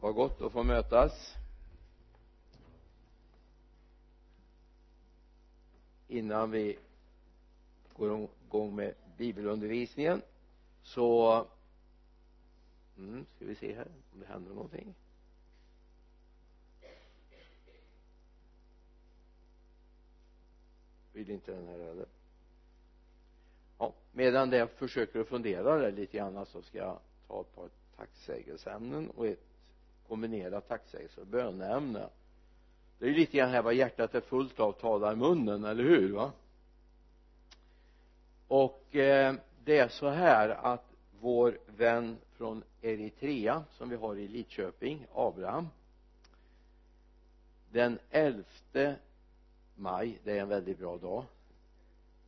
vad gott att få mötas. Innan vi går igång med bibelundervisningen så mm, ska vi se här om det händer någonting. Vill inte den här heller. Ja medan det försöker att fundera där lite grann så ska jag ta ett par tacksägelseämnen och ett kombinera tacksägelse och böneämne det är ju lite grann här vad hjärtat är fullt av talar munnen, eller hur va? Och eh, det är så här att vår vän från Eritrea som vi har i Lidköping, Abraham den 11 maj, det är en väldigt bra dag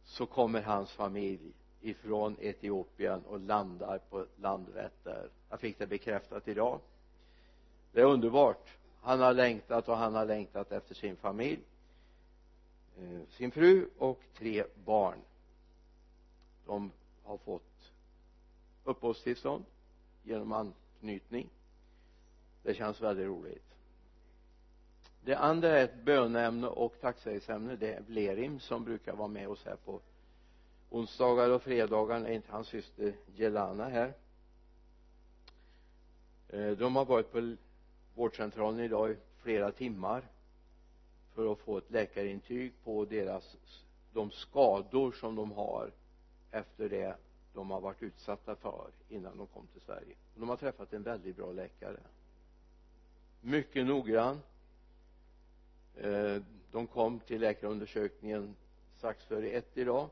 så kommer hans familj ifrån Etiopien och landar på Landvetter jag fick det bekräftat idag det är underbart. Han har längtat och han har längtat efter sin familj eh, sin fru och tre barn. De har fått uppehållstillstånd genom anknytning. Det känns väldigt roligt. Det andra är ett bönämne och tacksägelseämne. Det är Blerim som brukar vara med oss här på onsdagar och fredagar. Är inte hans syster Jelana här? Eh, de har varit på vårdcentralen idag i flera timmar för att få ett läkarintyg på deras de skador som de har efter det de har varit utsatta för innan de kom till Sverige. De har träffat en väldigt bra läkare. Mycket noggrann. Eh, de kom till läkarundersökningen strax före ett idag.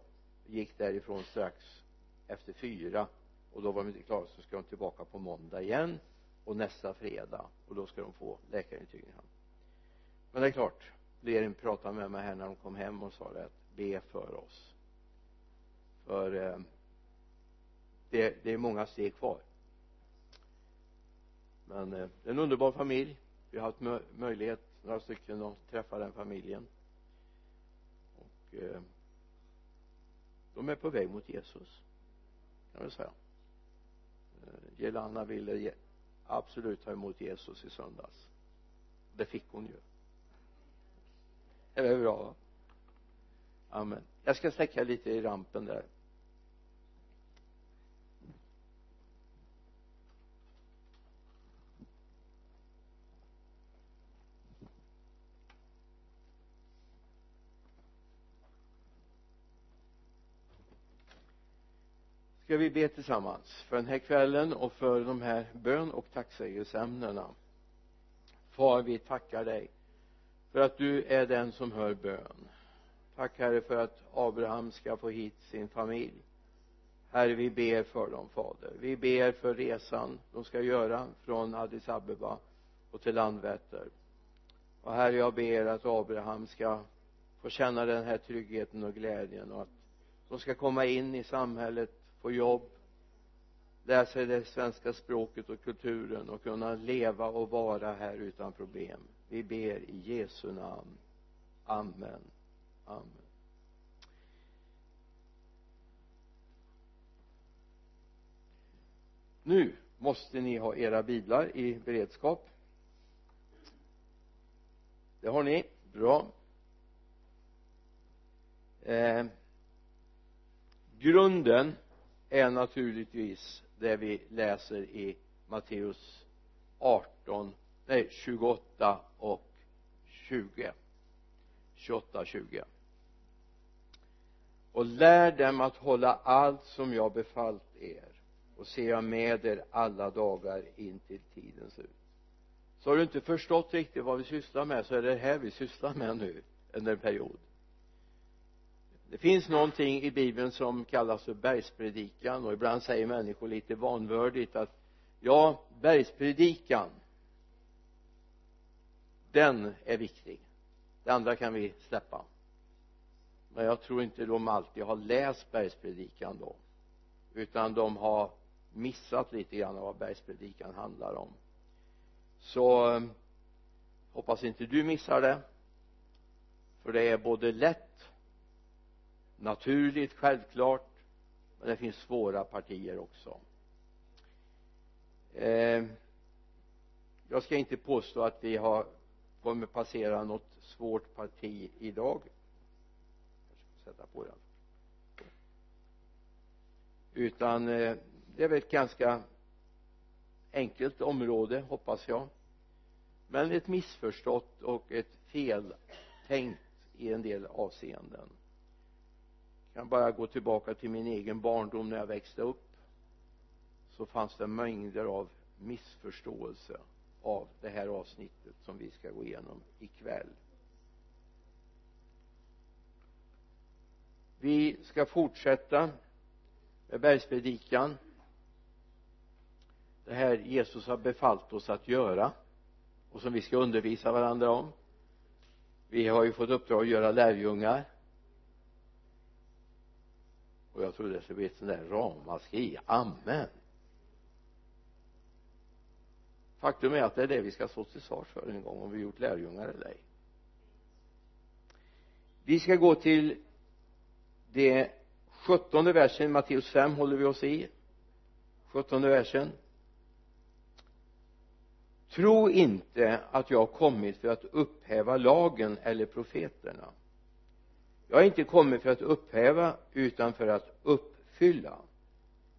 Gick därifrån strax efter fyra. Och då var de inte klara så ska de tillbaka på måndag igen och nästa fredag och då ska de få läkarintyg i hand. Men det är klart Lerin pratade med mig här när de kom hem och sa det att be för oss. För eh, det, det är många steg kvar. Men eh, det är en underbar familj. Vi har haft möjlighet några stycken att träffa den familjen. Och eh, de är på väg mot Jesus kan man säga. Eh, Jelana ville eh, absolut ta emot Jesus i söndags. Det fick hon ju. Det är väl bra. Va amen. Jag ska släcka lite i rampen där. Ska vi be tillsammans för den här kvällen och för de här bön och tacksägelseämnena. Far vi tackar dig för att du är den som hör bön. Tack herre för att Abraham ska få hit sin familj. Herre vi ber för dem fader. Vi ber för resan de ska göra från Addis Abeba och till Landvetter. Och herre jag ber att Abraham ska få känna den här tryggheten och glädjen och att de ska komma in i samhället få jobb lära sig det svenska språket och kulturen och kunna leva och vara här utan problem. Vi ber i Jesu namn. Amen. Amen. Nu måste ni ha era biblar i beredskap. Det har ni. Bra. Eh, grunden är naturligtvis det vi läser i Matteus 18 nej 28 och 20 28 20 och lär dem att hålla allt som jag befallt er och se jag med er alla dagar in till tidens slut så har du inte förstått riktigt vad vi sysslar med så är det här vi sysslar med nu under en period det finns någonting i bibeln som kallas för bergspredikan och ibland säger människor lite vanvördigt att ja bergspredikan den är viktig. Det andra kan vi släppa. Men jag tror inte de alltid har läst bergspredikan då utan de har missat lite grann vad bergspredikan handlar om. Så eh, hoppas inte du missar det för det är både lätt naturligt självklart men det finns svåra partier också. Eh, jag ska inte påstå att vi har kommer passera något svårt parti idag. Sätta på den. Utan eh, det är väl ett ganska enkelt område hoppas jag. Men ett missförstått och ett feltänkt i en del avseenden jag kan bara gå tillbaka till min egen barndom när jag växte upp. Så fanns det mängder av missförståelse av det här avsnittet som vi ska gå igenom ikväll. Vi ska fortsätta med bergspredikan. Det här Jesus har befallt oss att göra och som vi ska undervisa varandra om. Vi har ju fått uppdrag att göra lärjungar och jag trodde det skulle bli ett sånt där ramaskri. Amen. Faktum är att det är det vi ska stå till svars för en gång om vi gjort lärjungar eller ej. Vi ska gå till det sjuttonde versen Matteus 5 håller vi oss i. Sjuttonde versen. Tro inte att jag har kommit för att upphäva lagen eller profeterna jag har inte kommit för att upphäva utan för att uppfylla.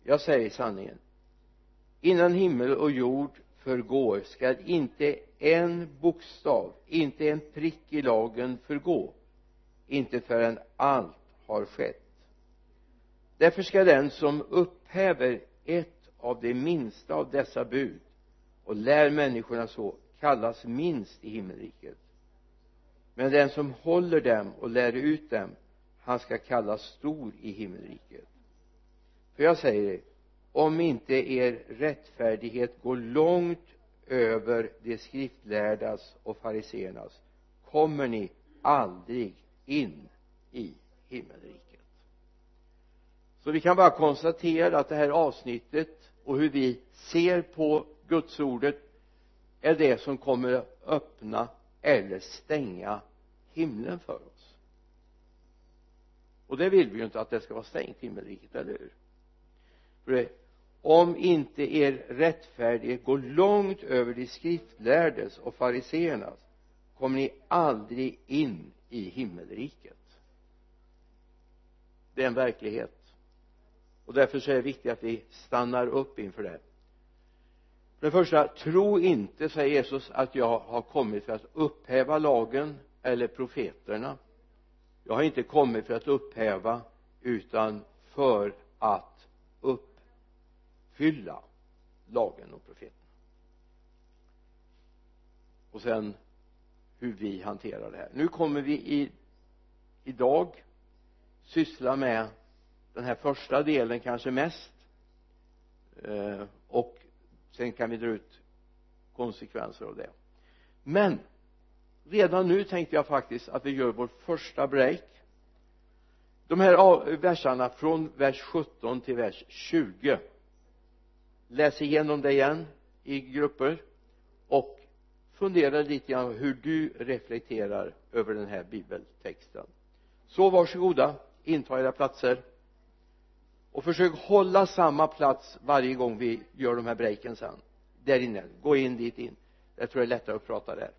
Jag säger sanningen. Innan himmel och jord förgår skall inte en bokstav inte en prick i lagen förgå inte förrän allt har skett. Därför skall den som upphäver ett av de minsta av dessa bud och lär människorna så kallas minst i himmelriket men den som håller dem och lär ut dem han ska kallas stor i himmelriket. För jag säger er om inte er rättfärdighet går långt över de skriftlärdas och fariseernas kommer ni aldrig in i himmelriket. Så vi kan bara konstatera att det här avsnittet och hur vi ser på gudsordet är det som kommer att öppna eller stänga himlen för oss. Och det vill vi ju inte att det ska vara stängt himmelriket, eller hur? För det, om inte er rättfärdighet går långt över de skriftlärdes och fariseernas kommer ni aldrig in i himmelriket. Det är en verklighet. Och därför så är det viktigt att vi stannar upp inför det för det första tro inte säger Jesus att jag har kommit för att upphäva lagen eller profeterna. Jag har inte kommit för att upphäva utan för att uppfylla lagen och profeterna. Och sen hur vi hanterar det här. Nu kommer vi i idag syssla med den här första delen kanske mest eh, och sen kan vi dra ut konsekvenser av det. Men redan nu tänkte jag faktiskt att vi gör vår första break. De här verserna från vers 17 till vers 20 läs igenom det igen i grupper och fundera lite grann hur du reflekterar över den här bibeltexten. Så varsågoda inta era platser och försök hålla samma plats varje gång vi gör de här breaken sen. Där inne. Gå in dit in. Jag tror det är lättare att prata där.